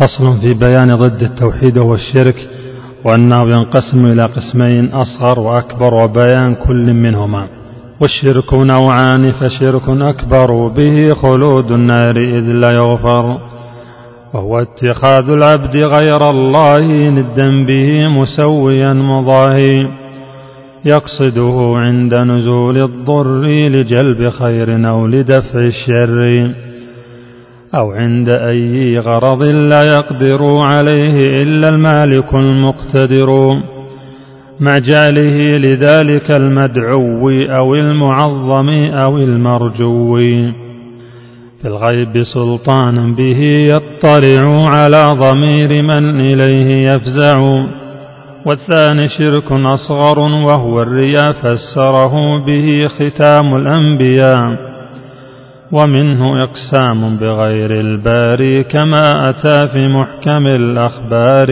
فصل في بيان ضد التوحيد وهو الشرك وأنه ينقسم إلى قسمين أصغر وأكبر وبيان كل منهما. والشرك نوعان فشرك أكبر به خلود النار إذ لا يغفر. وهو اتخاذ العبد غير الله ندا به مسويا مضاهي. يقصده عند نزول الضر لجلب خير أو لدفع الشر. أو عند أي غرض لا يقدر عليه إلا المالك المقتدر. مع جعله لذلك المدعو أو المعظم أو المرجو. في الغيب سلطانا به يطلع على ضمير من إليه يفزع. والثاني شرك أصغر وهو الرياء فسره به ختام الأنبياء. ومنه إقسام بغير الباري كما أتى في محكم الأخبار.